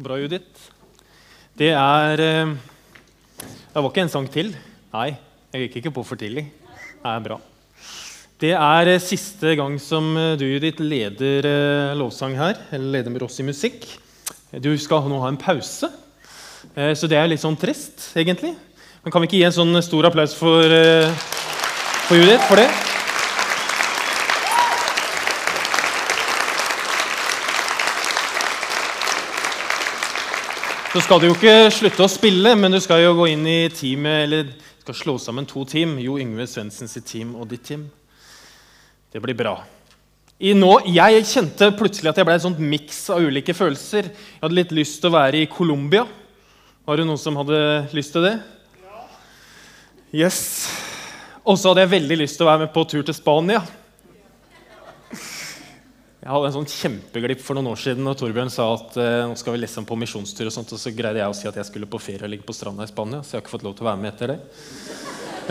Bra, Judith. Det er eh, Det var ikke en sang til. Nei, jeg gikk ikke på for tidlig. Det er bra. Det er eh, siste gang som eh, du, Judith, leder lovsang her. Eller leder med oss i musikk. Du skal nå ha en pause, så det er litt sånn trist, egentlig. Men kan vi ikke gi en sånn stor applaus for, for Judith for det? Så skal du jo ikke slutte å spille, men du skal jo gå inn i teamet, eller skal slå sammen to team. Jo Yngve Svendsens team og ditt team. Det blir bra. I nå, jeg kjente plutselig at jeg ble en sånn miks av ulike følelser. Jeg hadde litt lyst til å være i Colombia. Var det noen som hadde lyst til det? Ja. Yes. Og så hadde jeg veldig lyst til å være med på tur til Spania. Jeg hadde en sånn kjempeglipp for noen år siden når Torbjørn sa at eh, nå skal vi lese om på misjonstur. Og sånt, og så greide jeg å si at jeg skulle på ferie og ligge på stranda i Spania. Så jeg har ikke fått lov til å være med etter det.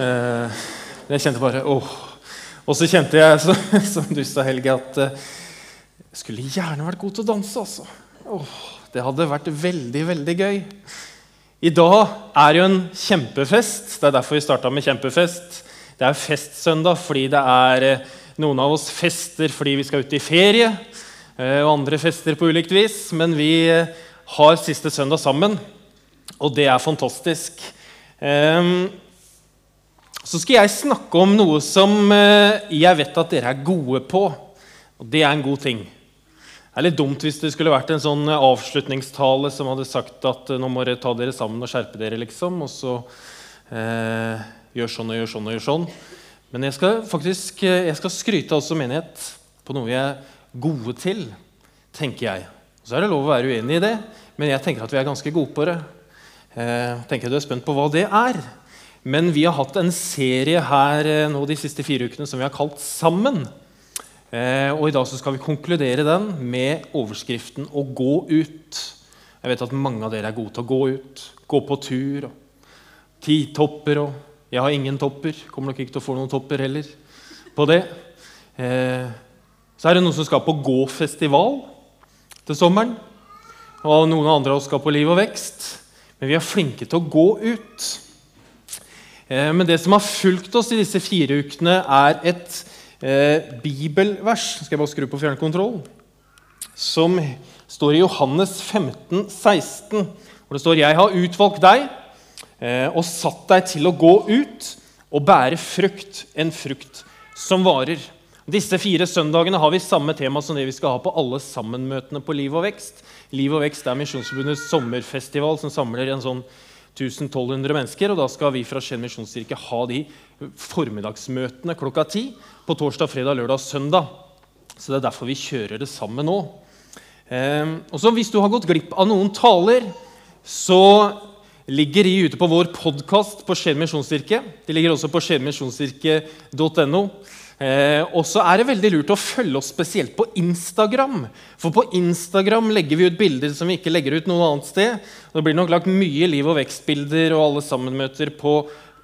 Eh, jeg kjente bare åh. Og så kjente jeg, så, som du sa, Helge, at eh, jeg skulle gjerne vært god til å danse. altså. Åh, det hadde vært veldig, veldig gøy. I dag er jo en kjempefest. Det er derfor vi starta med kjempefest. Det er festsøndag fordi det er eh, noen av oss fester fordi vi skal ut i ferie, eh, og andre fester på ulikt vis. Men vi eh, har siste søndag sammen, og det er fantastisk. Ehm, så skal jeg snakke om noe som eh, jeg vet at dere er gode på. Og det er en god ting. Det er litt dumt hvis det skulle vært en sånn avslutningstale som hadde sagt at nå må dere ta dere sammen og skjerpe dere, liksom. Og så eh, gjør sånn og gjør sånn og gjør sånn. Men jeg skal faktisk jeg skal skryte av menighet på noe vi er gode til, tenker jeg. Så er det lov å være uenig i det, men jeg tenker at vi er ganske gode på det. Eh, tenker Du er spent på hva det er. Men vi har hatt en serie her eh, nå de siste fire ukene som vi har kalt Sammen. Eh, og I dag så skal vi konkludere den med overskriften 'Å gå ut'. Jeg vet at mange av dere er gode til å gå ut, gå på tur. og Titopper og Jeg har ingen topper. Kommer nok ikke til å få noen topper heller på det. Eh, så er det noen som skal på gåfestival til sommeren. Og noen andre av oss skal på Liv og vekst. Men vi er flinke til å gå ut. Eh, men det som har fulgt oss i disse fire ukene, er et eh, bibelvers Skal jeg bare skru på fjernkontroll? Som står i Johannes 15, 16, hvor det står 'Jeg har utvalgt deg' og satt deg til å gå ut og bære frukt, en frukt som varer. Disse fire søndagene har vi samme tema som det vi skal ha på alle sammenmøtene på Liv og vekst. Liv og vekst er Misjonsforbundets sommerfestival som samler en sånn 1200 mennesker. og Da skal vi fra Skien misjonskirke ha de formiddagsmøtene klokka ti på torsdag, fredag, lørdag og søndag. Så det er derfor vi kjører det sammen nå. Eh, og så Hvis du har gått glipp av noen taler, så ligger de ute på vår podkast på Skien misjonskirke. De ligger også på skienmisjonskirke.no. Eh, og så er det veldig lurt å følge oss spesielt på Instagram. For på Instagram legger vi ut bilder som vi ikke legger ut noe annet sted. Det blir nok lagt mye liv- og vekstbilder og alle sammenmøter på,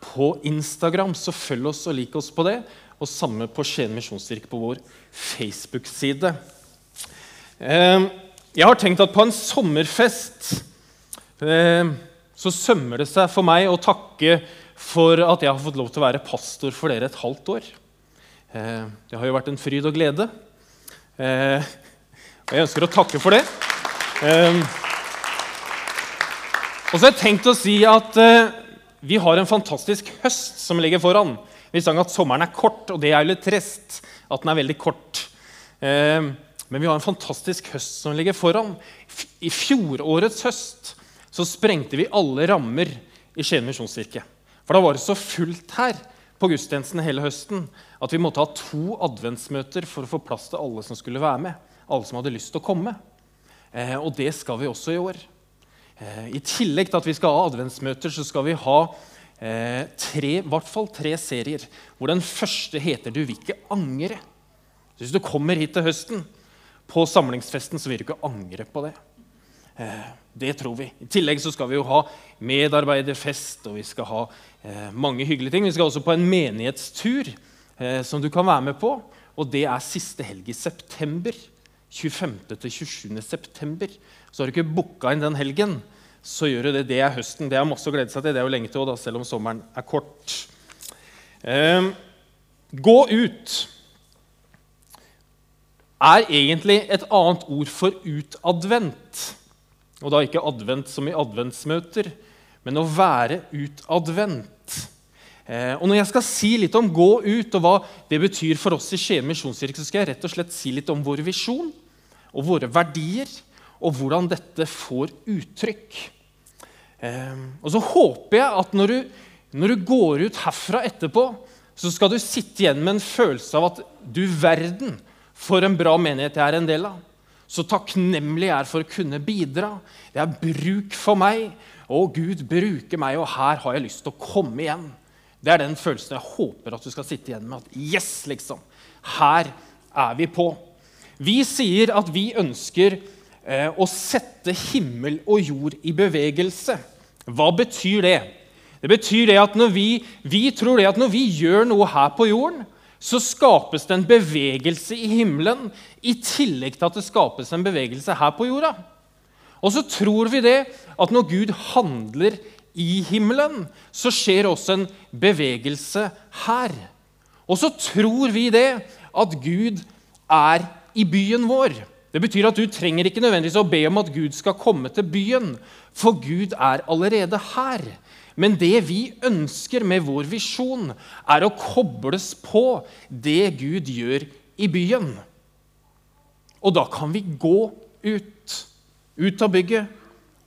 på Instagram. Så følg oss og lik oss på det. Og samme på Skien misjonskirke på vår Facebook-side. Eh, jeg har tenkt at på en sommerfest eh, så sømmer det seg for meg å takke for at jeg har fått lov til å være pastor for dere et halvt år. Eh, det har jo vært en fryd og glede. Eh, og jeg ønsker å takke for det. Eh, og så har jeg tenkt å si at vi har en fantastisk høst som ligger foran. Vi sang at sommeren er kort, og det er jo litt trist at den er veldig kort. Men vi har en fantastisk høst som ligger foran. I fjorårets høst så sprengte vi alle rammer i Skien misjonskirke. For da var det så fullt her på gudstjenesten hele høsten at vi måtte ha to adventsmøter for å få plass til alle som skulle være med. Alle som hadde lyst til å komme. Eh, og det skal vi også i år. Eh, I tillegg til at vi skal ha adventsmøter, så skal vi ha eh, tre, hvert fall tre serier. Hvor den første heter 'Du vil ikke angre'. Så hvis du kommer hit til høsten, på samlingsfesten, så vil du ikke angre på det. Eh, det tror vi. I tillegg så skal vi jo ha medarbeiderfest, og vi skal ha eh, mange hyggelige ting. Vi skal også på en menighetstur eh, som du kan være med på. Og det er siste helg i september 25.-27. september. Så har du ikke booka inn den helgen, så gjør du det. Det er høsten. Det er masse å glede seg til. Det er jo lenge til, da, selv om sommeren er kort. Eh, gå ut er egentlig et annet ord for utadvendt. Og da ikke advent som i adventsmøter, men å være utadvendt. Eh, og Når jeg skal si litt om 'gå ut' og hva det betyr for oss i Skien misjonskirke, så skal jeg rett og slett si litt om vår visjon og våre verdier, og hvordan dette får uttrykk. Eh, og så håper jeg at når du, når du går ut herfra etterpå, så skal du sitte igjen med en følelse av at du verden for en bra menighet jeg er en del av. Så takknemlig jeg er for å kunne bidra. Det er bruk for meg. Å, Gud bruker meg, og her har jeg lyst til å komme igjen. Det er den følelsen jeg håper at du skal sitte igjen med. At yes, liksom. Her er vi på. Vi sier at vi ønsker eh, å sette himmel og jord i bevegelse. Hva betyr det? Det betyr det at når vi, vi tror det at når vi gjør noe her på jorden, så skapes det en bevegelse i himmelen i tillegg til at det skapes en bevegelse her på jorda. Og så tror vi det at når Gud handler i himmelen, så skjer også en bevegelse her. Og så tror vi det at Gud er i byen vår. Det betyr at du trenger ikke nødvendigvis å be om at Gud skal komme til byen, for Gud er allerede her. Men det vi ønsker med vår visjon, er å kobles på det Gud gjør i byen. Og da kan vi gå ut. Ut av bygget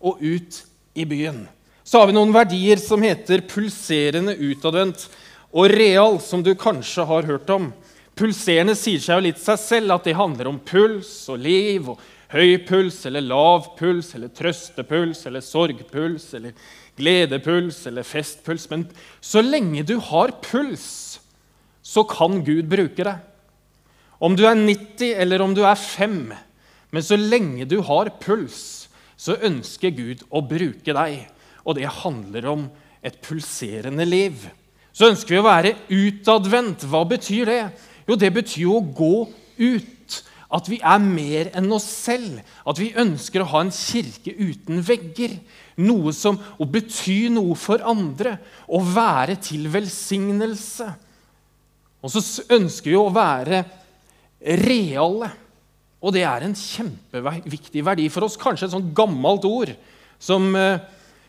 og ut i byen. Så har vi noen verdier som heter pulserende, utadvendt og real, som du kanskje har hørt om. Pulserende sier seg jo litt seg selv at det handler om puls og liv. og Høy puls eller lav puls eller trøstepuls eller sorgpuls eller gledepuls eller festpuls. Men så lenge du har puls, så kan Gud bruke deg. Om du er 90 eller om du er 5, men så lenge du har puls, så ønsker Gud å bruke deg og det handler om et pulserende liv. Så ønsker vi å være utadvendt. Hva betyr det? Jo, det betyr jo å gå ut. At vi er mer enn oss selv. At vi ønsker å ha en kirke uten vegger. Noe som å bety noe for andre. Å være til velsignelse. Og så ønsker vi å være reale. Og det er en kjempeviktig verdi for oss. Kanskje et sånt gammelt ord som eh,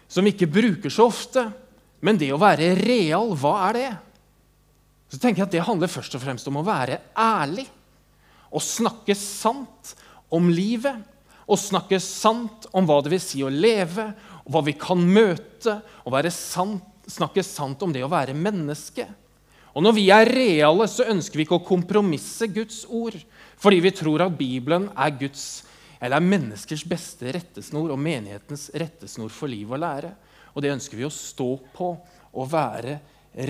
som ikke bruker så ofte. Men det å være real, hva er det? Så tenker jeg at Det handler først og fremst om å være ærlig. Å snakke sant om livet. Å snakke sant om hva det vil si å leve, og hva vi kan møte. Og sant, snakke sant om det å være menneske. Og Når vi er reale, så ønsker vi ikke å kompromisse Guds ord. Fordi vi tror at Bibelen er Guds eller er menneskers beste rettesnor og menighetens rettesnor for liv og lære. Og det ønsker vi å stå på og være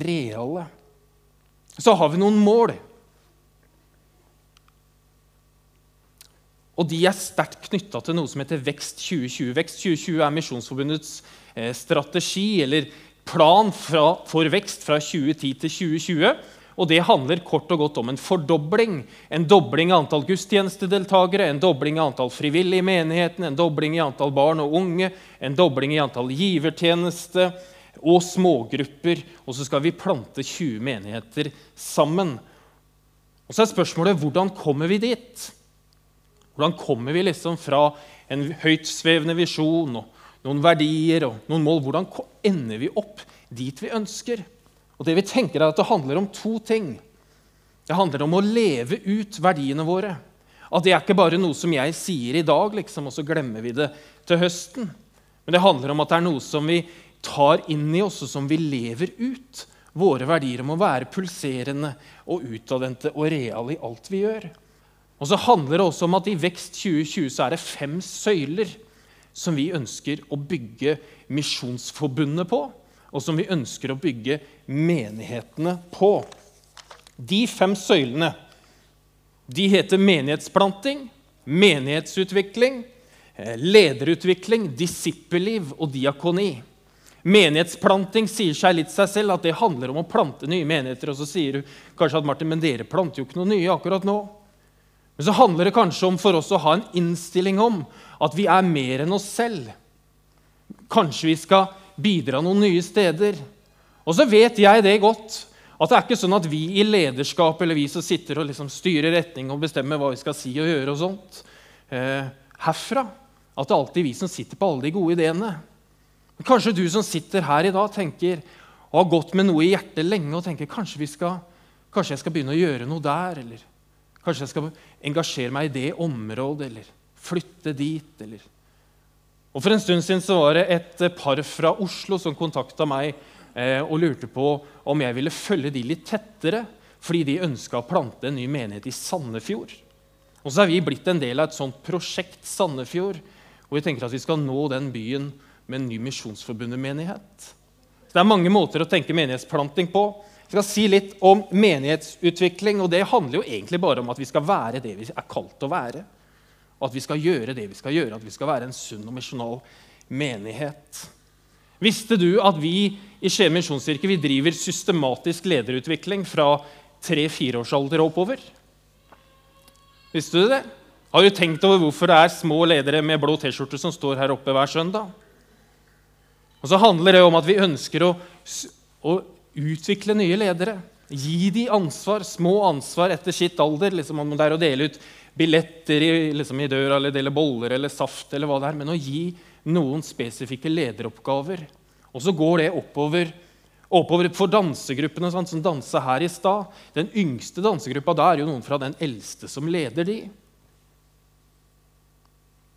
reale. Så har vi noen mål. Og de er sterkt knytta til noe som heter Vekst 2020. Vekst 2020 er Misjonsforbundets eh, strategi eller plan for vekst fra 2010 til 2020. Og det handler kort og godt om en fordobling. En dobling av antall gudstjenestedeltakere, en dobling av antall frivillige i menigheten, en dobling i antall barn og unge, en dobling i antall givertjeneste og smågrupper. Og så skal vi plante 20 menigheter sammen. Og så er spørsmålet hvordan kommer vi dit? Hvordan kommer vi liksom fra en høytsvevende visjon og noen verdier og noen mål? Hvordan ender vi opp dit vi ønsker? Og det vi tenker er at Det handler om to ting. Det handler om å leve ut verdiene våre. At det er ikke bare noe som jeg sier i dag, liksom, og så glemmer vi det til høsten. Men det handler om at det er noe som vi tar inn i oss, og som vi lever ut. Våre verdier om å være pulserende og utadvendte og reale i alt vi gjør. Og så handler det også om at i Vekst 2020 så er det fem søyler som vi ønsker å bygge Misjonsforbundet på og som vi ønsker å bygge menighetene på. De fem søylene de heter menighetsplanting, menighetsutvikling, eh, lederutvikling, disippelliv og diakoni. Menighetsplanting sier seg litt seg selv at det handler om å plante nye menigheter. Og så sier du kanskje at Martin, men dere planter jo ikke noe nye akkurat nå. Men så handler det kanskje om for oss å ha en innstilling om at vi er mer enn oss selv. Kanskje vi skal bidra noen nye steder. Og så vet jeg det godt, at det er ikke sånn at vi i lederskap eller vi som sitter og liksom styrer retning og bestemmer hva vi skal si og gjøre, og sånt, eh, herfra, at det er alltid vi som sitter på alle de gode ideene. Men kanskje du som sitter her i dag, tenker og har gått med noe i hjertet lenge og tenker kanskje, skal, kanskje jeg skal begynne å gjøre noe der. Eller kanskje jeg skal engasjere meg i det området, eller flytte dit. eller... Og For en stund siden så var det et par fra Oslo som kontakta meg eh, og lurte på om jeg ville følge de litt tettere, fordi de ønska å plante en ny menighet i Sandefjord. Og så er vi blitt en del av et sånt prosjekt Sandefjord, hvor vi tenker at vi skal nå den byen med en ny Misjonsforbundet-menighet. Det er mange måter å tenke menighetsplanting på. Jeg skal si litt om menighetsutvikling. og Det handler jo egentlig bare om at vi skal være det vi er kalt å være. Og at vi skal gjøre det vi skal gjøre, at vi skal være en sunn og misjonal menighet. Visste du at vi i Skien misjonskirke driver systematisk lederutvikling fra tre-fireårsalder og oppover? Visste du det? Har du tenkt over hvorfor det er små ledere med blå T-skjorte som står her oppe hver søndag? Og så handler det om at vi ønsker å, å utvikle nye ledere. Gi dem ansvar, små ansvar etter sitt alder. liksom Om det er å dele ut billetter i, liksom i døra eller dele boller eller saft, eller hva det er, men å gi noen spesifikke lederoppgaver. Og så går det oppover, oppover for dansegruppene sånn, som dansa her i stad. Den yngste dansegruppa da er jo noen fra den eldste som leder de.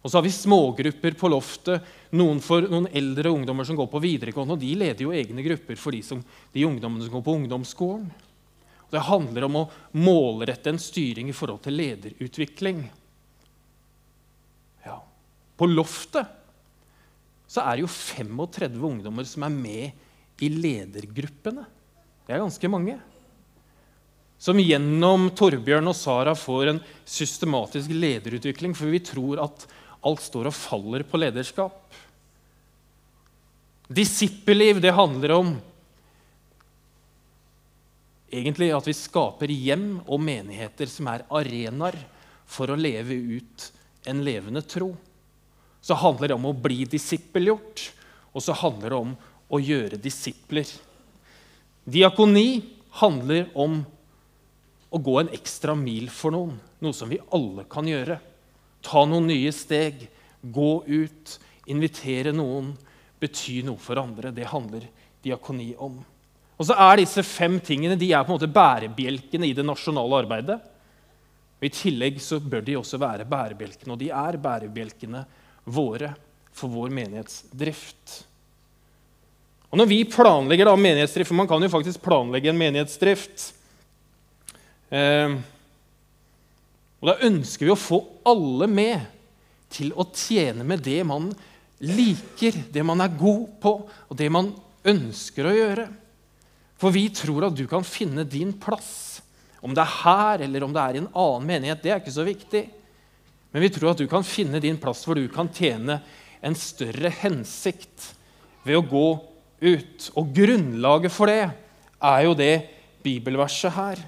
Og så har vi smågrupper på loftet. Noen for noen eldre ungdommer som går på videregående. og De leder jo egne grupper for de, som, de ungdommene som går på ungdomsskolen. Og det handler om å målrette en styring i forhold til lederutvikling. Ja. På loftet så er det jo 35 ungdommer som er med i ledergruppene. Det er ganske mange. Som gjennom Torbjørn og Sara får en systematisk lederutvikling. For vi tror at Alt står og faller på lederskap. Disippelliv det handler om egentlig at vi skaper hjem og menigheter som er arenaer for å leve ut en levende tro. Så handler det om å bli disippelgjort, og så handler det om å gjøre disipler. Diakoni handler om å gå en ekstra mil for noen, noe som vi alle kan gjøre. Ta noen nye steg. Gå ut. Invitere noen. Bety noe for andre. Det handler diakoni om. Og så er Disse fem tingene de er på en måte bærebjelkene i det nasjonale arbeidet. Og I tillegg så bør de også være bærebjelkene, og de er bærebjelkene våre for vår menighetsdrift. Og Når vi planlegger da menighetsdrift, for man kan jo faktisk planlegge en menighetsdrift eh, og Da ønsker vi å få alle med til å tjene med det man liker, det man er god på, og det man ønsker å gjøre. For vi tror at du kan finne din plass. Om det er her eller om det er i en annen menighet, det er ikke så viktig. Men vi tror at du kan finne din plass hvor du kan tjene en større hensikt ved å gå ut. Og grunnlaget for det er jo det bibelverset her.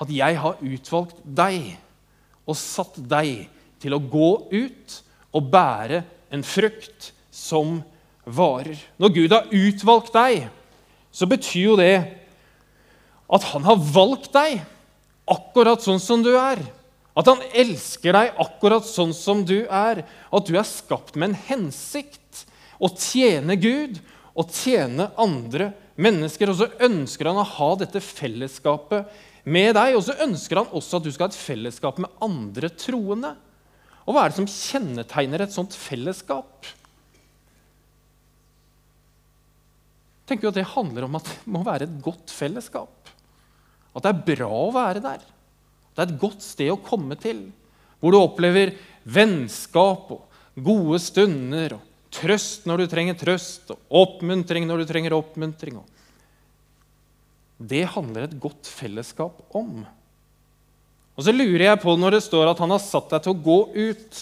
At jeg har utvalgt deg og satt deg til å gå ut og bære en frukt som varer. Når Gud har utvalgt deg, så betyr jo det at han har valgt deg akkurat sånn som du er. At han elsker deg akkurat sånn som du er. At du er skapt med en hensikt. Å tjene Gud og tjene andre mennesker. Og så ønsker han å ha dette fellesskapet med deg. Og så ønsker han også at du skal ha et fellesskap med andre troende. Og hva er det som kjennetegner et sånt fellesskap? tenker jo at Det handler om at det må være et godt fellesskap. At det er bra å være der. Det er et godt sted å komme til. Hvor du opplever vennskap og gode stunder og trøst når du trenger trøst, og oppmuntring når du trenger oppmuntring. og det handler et godt fellesskap om. Og så lurer jeg på, når det står at han har satt deg til å gå ut,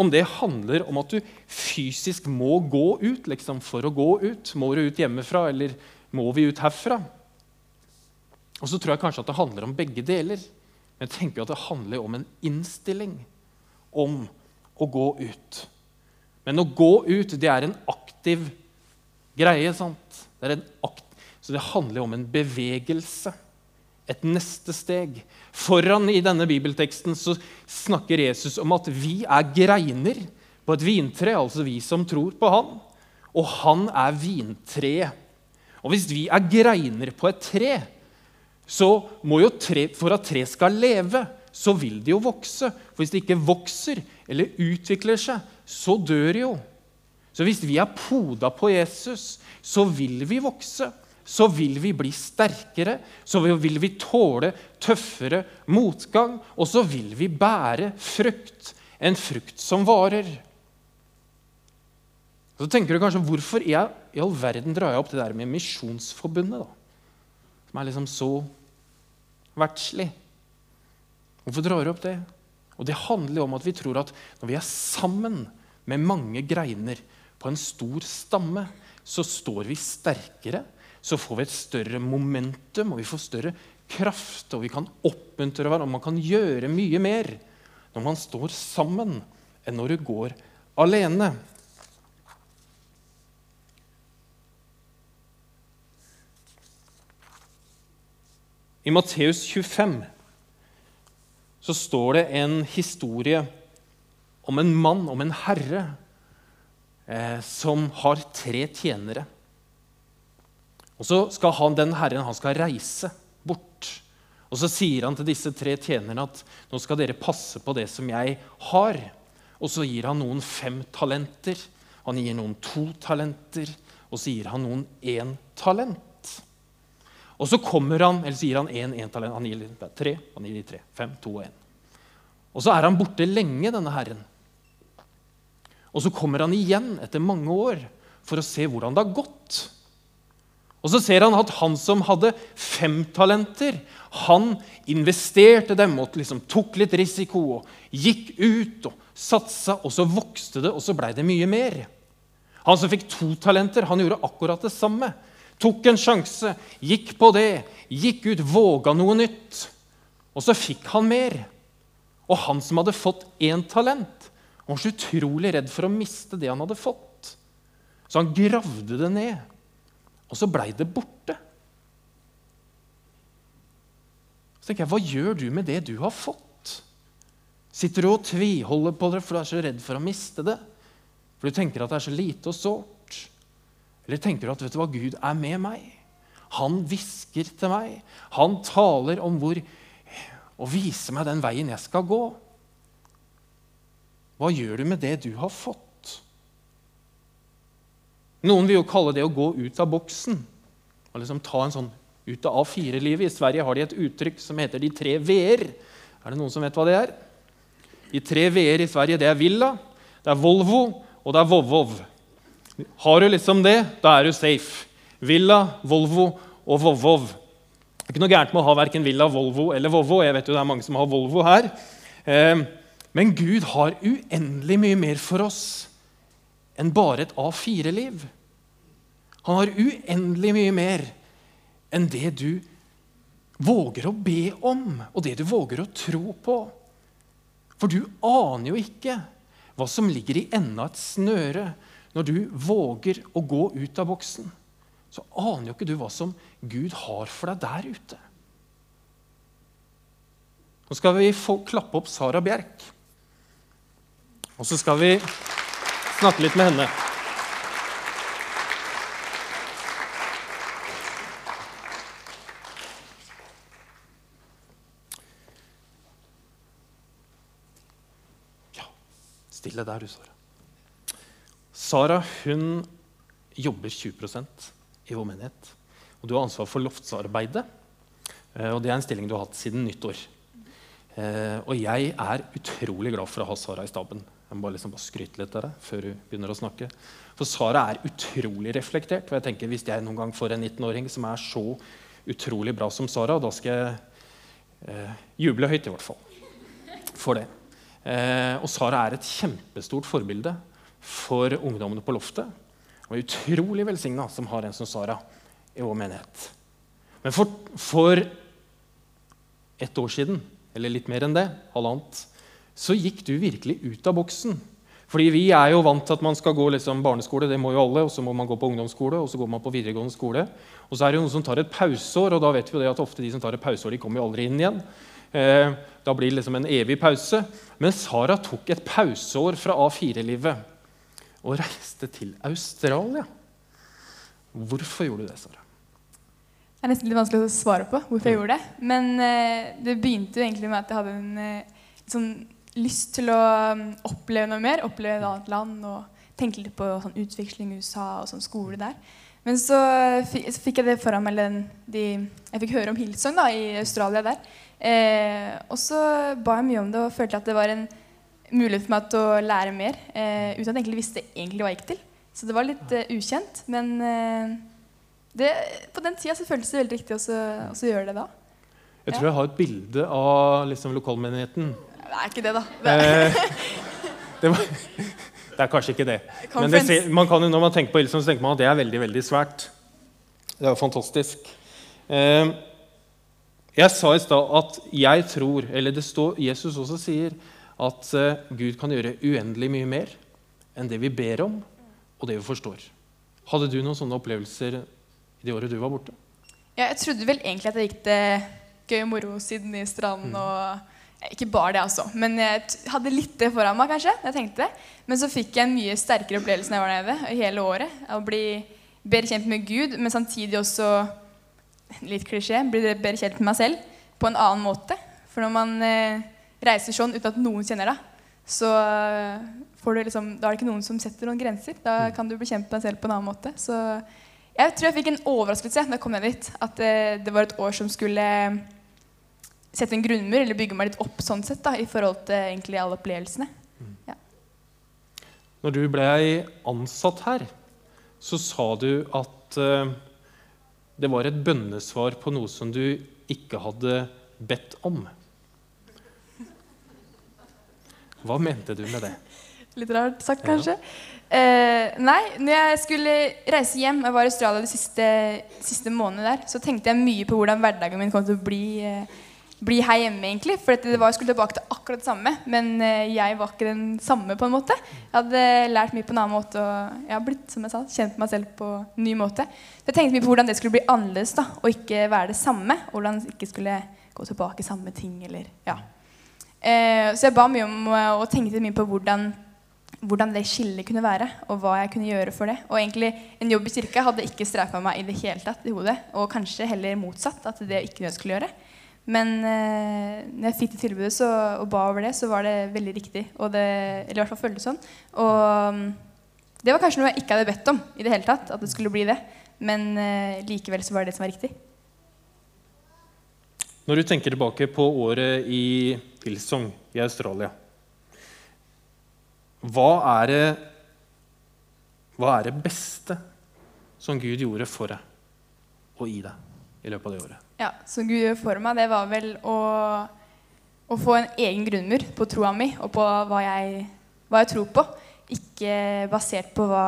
om det handler om at du fysisk må gå ut liksom, for å gå ut. Må du ut hjemmefra, eller må vi ut herfra? Og så tror jeg kanskje at det handler om begge deler. Men jeg tenker at det handler om en innstilling om å gå ut. Men å gå ut, det er en aktiv greie. sant? Det akt så det handler om en bevegelse. Et neste steg. Foran i denne bibelteksten så snakker Jesus om at vi er greiner på et vintre, altså vi som tror på han. Og han er vintreet. Og hvis vi er greiner på et tre, så må jo tre, for at tre skal leve, så vil det jo vokse. For hvis det ikke vokser eller utvikler seg, så dør det jo. Så hvis vi er poda på Jesus, så vil vi vokse. Så vil vi bli sterkere, så vil vi tåle tøffere motgang, og så vil vi bære frukt. En frukt som varer. Så tenker du kanskje, Hvorfor i all verden drar jeg opp det der med Misjonsforbundet? da? Som er liksom så verdslig. Hvorfor drar du opp det? Og Det handler om at vi tror at når vi er sammen med mange greiner på en stor stamme, så står vi sterkere, så får vi et større momentum, og vi får større kraft, og vi kan oppmuntre hverandre, og man kan gjøre mye mer når man står sammen, enn når du går alene. I Matteus 25 så står det en historie om en mann, om en herre, eh, som har tre tjenere. Og Så skal han, den herren han skal reise bort. Og Så sier han til disse tre tjenerne at nå skal dere passe på det som jeg har. Og så gir han noen fem talenter, han gir noen to talenter, og så gir han noen én talent. Og så kommer han, eller så gir han én talent. Han gir tre, han gir de tre. Fem, to og én. Og så er han borte lenge, denne herren. Og så kommer han igjen etter mange år for å se hvordan det har gått. Og så ser han at han som hadde fem talenter, han investerte dem og liksom tok litt risiko og gikk ut og satsa, og så vokste det, og så blei det mye mer. Han som fikk to talenter, han gjorde akkurat det samme. Tok en sjanse, gikk på det, gikk ut, våga noe nytt. Og så fikk han mer. Og han som hadde fått én talent, var så utrolig redd for å miste det han hadde fått. Så han gravde det ned, og så blei det borte. Så tenker jeg, Hva gjør du med det du har fått? Sitter du og tviholder på det for du er så redd for å miste det? For du tenker at det er så lite og sårt? Eller tenker du at vet du hva, Gud er med meg? Han hvisker til meg. Han taler om hvor Og viser meg den veien jeg skal gå. Hva gjør du med det du har fått? Noen vil jo kalle det å gå ut av boksen. Og liksom ta en sånn ut av A4-livet. I Sverige har de et uttrykk som heter 'de tre v-er'. Er det noen som vet hva det er? De tre v-er i Sverige det er Villa, det er Volvo og det er Vovvov. Har du liksom det, da er du safe. Villa, Volvo og Vovvov. Det er ikke noe gærent med å ha verken Villa, Volvo eller Vovvo. Jeg vet jo det er mange som har Volvo her. Eh, men Gud har uendelig mye mer for oss enn bare et A4-liv. Han har uendelig mye mer enn det du våger å be om, og det du våger å tro på. For du aner jo ikke hva som ligger i enda et snøre når du våger å gå ut av boksen, så aner jo ikke du hva som Gud har for deg der ute. Nå skal vi få klappe opp Sara Bjerk. Og så skal vi snakke litt med henne. Ja, stille der, du, Sara. Sara hun jobber 20% i vår menighet. Og du har ansvar for loftsarbeidet. Eh, og det er en stilling du har hatt siden nyttår. Eh, og jeg er utrolig glad for å ha Sara i staben. Jeg må bare, liksom bare skryte litt av det før du begynner å snakke. For Sara er utrolig reflektert. Og jeg tenker Hvis jeg noen gang får en 19-åring som er så utrolig bra som Sara, da skal jeg eh, juble høyt, i hvert fall. For det. Eh, og Sara er et kjempestort forbilde for ungdommene på loftet. Og er utrolig velsigna som har en som Sara i vår menighet. Men for, for et år siden eller litt mer enn det, halvannet, så gikk du virkelig ut av boksen. Fordi vi er jo vant til at man skal gå liksom barneskole, det må jo alle, og så må man gå på ungdomsskole, og så går man på videregående skole. Og så er det noen som tar et pauseår, og da vet vi jo det at ofte de som tar et pauseår, de kommer jo aldri inn igjen. Eh, da blir det liksom en evig pause. Men Sara tok et pauseår fra A4-livet og reiste til Australia. Hvorfor gjorde du det, Sara? Det er nesten litt vanskelig å svare på hvorfor jeg gjorde det. Men eh, det begynte jo egentlig med at jeg hadde en eh, sånn lyst til å um, oppleve noe mer, oppleve et annet land og tenke litt på sånn utveksling i USA og sånn skole der. Men så fikk jeg det foran meg de, Jeg fikk høre om Hillsong da, i Australia der. Eh, og så ba jeg mye om det og følte at det var en mulighet for meg til å lære mer. Eh, uten at jeg egentlig visste egentlig hva jeg gikk til. Så det var litt uh, ukjent. Men uh, det, på den tida så føltes det veldig riktig å gjøre det da. Jeg tror ja. jeg har et bilde av liksom, lokalmenigheten det er ikke det, da. Det er, eh, det, var, det er kanskje ikke det. Men det man kan, når man tenker på Ilson, så tenker man at det er veldig veldig svært. Det er jo fantastisk. Eh, jeg sa i stad at jeg tror, eller det står, Jesus også sier, at eh, Gud kan gjøre uendelig mye mer enn det vi ber om, og det vi forstår. Hadde du noen sånne opplevelser i det året du var borte? Ja, jeg trodde vel egentlig at jeg gikk til gøy og moro siden i stranden mm. og ikke bare det, altså. Men jeg hadde litt det foran meg, kanskje. jeg tenkte det. Men så fikk jeg en mye sterkere opplevelse når jeg var nede hele året. Å bli bedre kjent med Gud, men samtidig også litt klisjé, bli bedre kjent med meg selv på en annen måte. For når man eh, reiser sånn uten at noen kjenner deg, så eh, liksom, da er det ikke noen som setter noen grenser. Da mm. kan du bli kjent med deg selv på en annen måte. Så jeg tror jeg fikk en overraskelse da jeg kom ned dit. At eh, det var et år som skulle sette en grunnmur, eller bygge meg litt opp sånn sett, da, i forhold til egentlig alle opplevelsene. Ja. Når du ble ansatt her, så sa du at uh, det var et bønnesvar på noe som du ikke hadde bedt om. Hva mente du med det? Litt rart sagt, kanskje. Ja. Eh, nei, når jeg skulle reise hjem Jeg var i Australia de siste, siste månedene der. Så tenkte jeg mye på hvordan hverdagen min kom til å bli. Eh, bli her hjemme, egentlig. For det var, jeg skulle tilbake til akkurat det samme. Men eh, jeg var ikke den samme, på en måte. Jeg hadde lært mye på en annen måte og jeg har blitt som jeg sa, kjent meg selv på en ny måte. Så jeg tenkte mye på hvordan det skulle bli annerledes da, og ikke være det samme. Og hvordan det ikke skulle gå tilbake samme ting. Eller, ja. eh, så jeg ba mye om og tenkte mye på hvordan, hvordan det skillet kunne være, og hva jeg kunne gjøre for det. Og egentlig en jobb i kirka hadde ikke streifa meg i det hele tatt i hodet. Og kanskje heller motsatt, at det ikke jeg skulle gjøre. Men eh, når jeg fikk det tilbudet så, og ba over det, så var det veldig riktig. Det, eller i hvert fall føltes sånn. Og mm, det var kanskje noe jeg ikke hadde bedt om i det hele tatt. at det skulle bli det. Men eh, likevel så var det det som var riktig. Når du tenker tilbake på året i Hillsong i Australia, hva er det, hva er det beste som Gud gjorde for deg og i deg? I løpet av det året? Ja, Som Gud gjør for meg, det var vel å, å få en egen grunnmur på troa mi og på hva jeg, hva jeg, tror på. Ikke basert på hva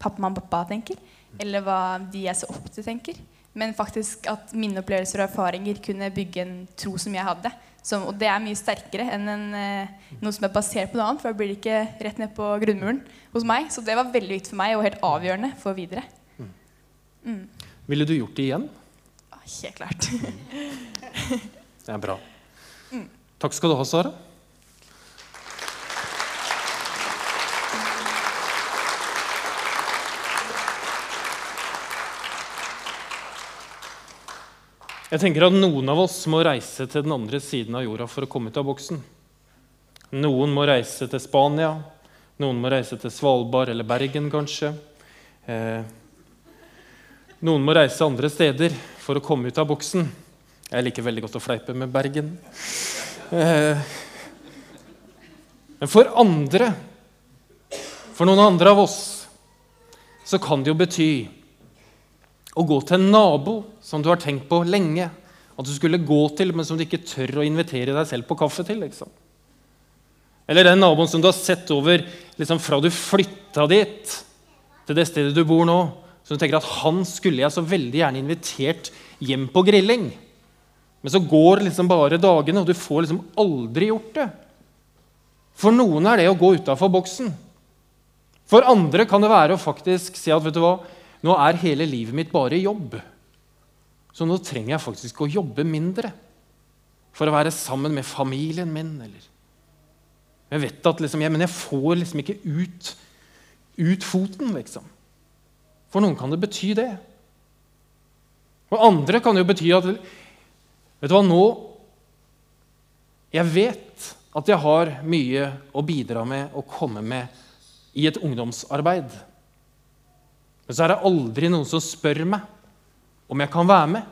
pappa og pappa tenker, eller hva de jeg ser opp til, tenker. Men faktisk at mine opplevelser og erfaringer kunne bygge en tro som jeg hadde. Som, og det er mye sterkere enn en, eh, noe som er basert på noe annet. For da blir det ikke rett ned på grunnmuren hos meg. Så det var veldig viktig for meg og helt avgjørende for videre. Mm. Mm. Ville du gjort det igjen? Helt klart. det er bra. Takk skal du ha, Sara. Jeg tenker at Noen av oss må reise til den andre siden av jorda for å komme ut av boksen. Noen må reise til Spania, noen må reise til Svalbard eller Bergen, kanskje. Eh, noen må reise andre steder for å komme ut av boksen. Jeg liker veldig godt å fleipe med Bergen. Eh, men for andre, for noen andre av oss, så kan det jo bety å gå til en nabo som du har tenkt på lenge at du skulle gå til, men som du ikke tør å invitere deg selv på kaffe til. liksom. Eller den naboen som du har sett over liksom, fra du flytta dit, til det stedet du bor nå. Så du tenker at han skulle jeg så veldig gjerne invitert hjem på grilling. Men så går liksom bare dagene, og du får liksom aldri gjort det. For noen er det å gå utafor boksen. For andre kan det være å faktisk si at vet du hva, nå er hele livet mitt bare jobb. Så nå trenger jeg faktisk å jobbe mindre for å være sammen med familien min. eller jeg vet at liksom, jeg, Men jeg får liksom ikke ut, ut foten, liksom. For noen kan det bety det. For andre kan det jo bety at Vet du hva, nå Jeg vet at jeg har mye å bidra med og komme med i et ungdomsarbeid. Men så er det aldri noen som spør meg om jeg kan være med.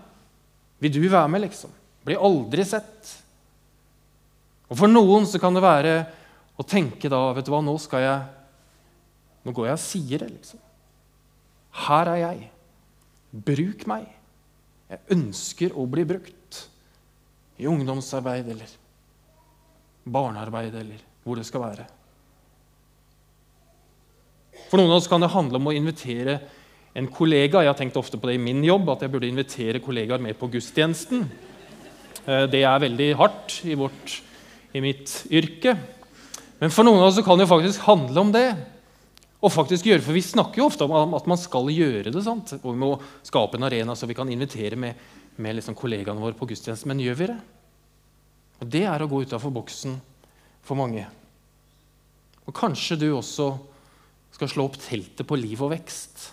Vil du være med, liksom? Blir aldri sett. Og For noen så kan det være å tenke da vet du hva, Nå skal jeg Nå går jeg og sier det, liksom. Her er jeg. Bruk meg. Jeg ønsker å bli brukt. I ungdomsarbeid eller barnearbeid eller hvor det skal være. For noen av oss kan det handle om å invitere en kollega. Jeg har tenkt ofte på det i min jobb, at jeg burde invitere kollegaer med på gudstjenesten. Eh, det er veldig hardt i, vårt, i mitt yrke. Men for noen av oss kan det faktisk handle om det. Og faktisk gjøre, For vi snakker jo ofte om at man skal gjøre det. sant? Og vi må skape en arena så vi kan invitere med, med liksom kollegaene våre på gudstjeneste. Men gjør vi det? Og Det er å gå utafor boksen for mange. Og kanskje du også skal slå opp teltet på liv og vekst.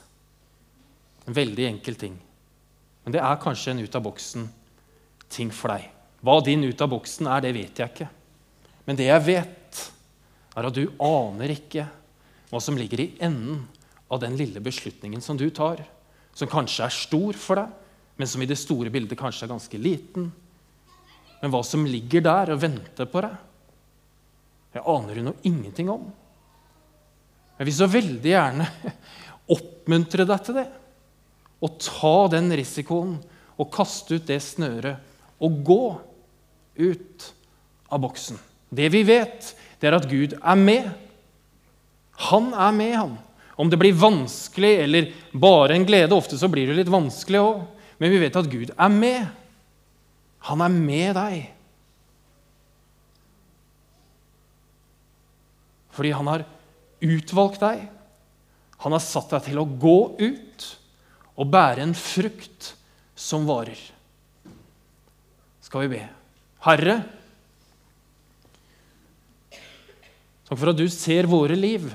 En veldig enkel ting. Men det er kanskje en ut av boksen-ting for deg. Hva din ut av boksen er, det vet jeg ikke. Men det jeg vet, er at du aner ikke hva som ligger i enden av den lille beslutningen som du tar, som kanskje er stor for deg, men som i det store bildet kanskje er ganske liten. Men hva som ligger der og venter på deg, det aner du nå ingenting om. Jeg vil så veldig gjerne oppmuntre deg til det. Og ta den risikoen og kaste ut det snøret og gå ut av boksen. Det vi vet, det er at Gud er med. Han er med, han. Om det blir vanskelig eller bare en glede Ofte så blir det litt vanskelig òg. Men vi vet at Gud er med. Han er med deg. Fordi han har utvalgt deg. Han har satt deg til å gå ut og bære en frukt som varer. Skal vi be. Herre, takk for at du ser våre liv.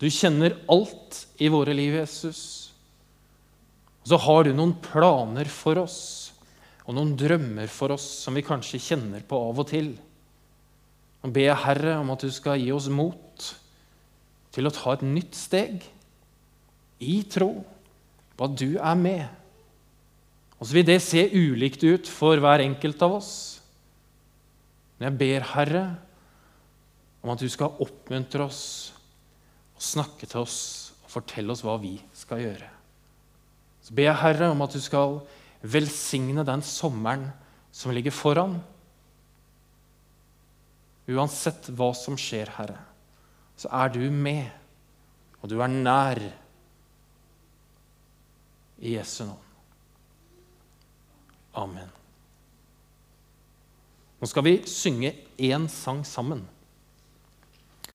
Du kjenner alt i våre liv, Jesus. Og så har du noen planer for oss og noen drømmer for oss som vi kanskje kjenner på av og til. Og ber jeg, Herre, om at du skal gi oss mot til å ta et nytt steg i tro på at du er med. Og så vil det se ulikt ut for hver enkelt av oss. Men jeg ber, Herre, om at du skal oppmuntre oss og snakke til oss og fortelle oss hva vi skal gjøre. Så ber jeg, Herre, om at du skal velsigne den sommeren som ligger foran. Uansett hva som skjer, Herre, så er du med, og du er nær. I Jesu navn. Amen. Nå skal vi synge én sang sammen.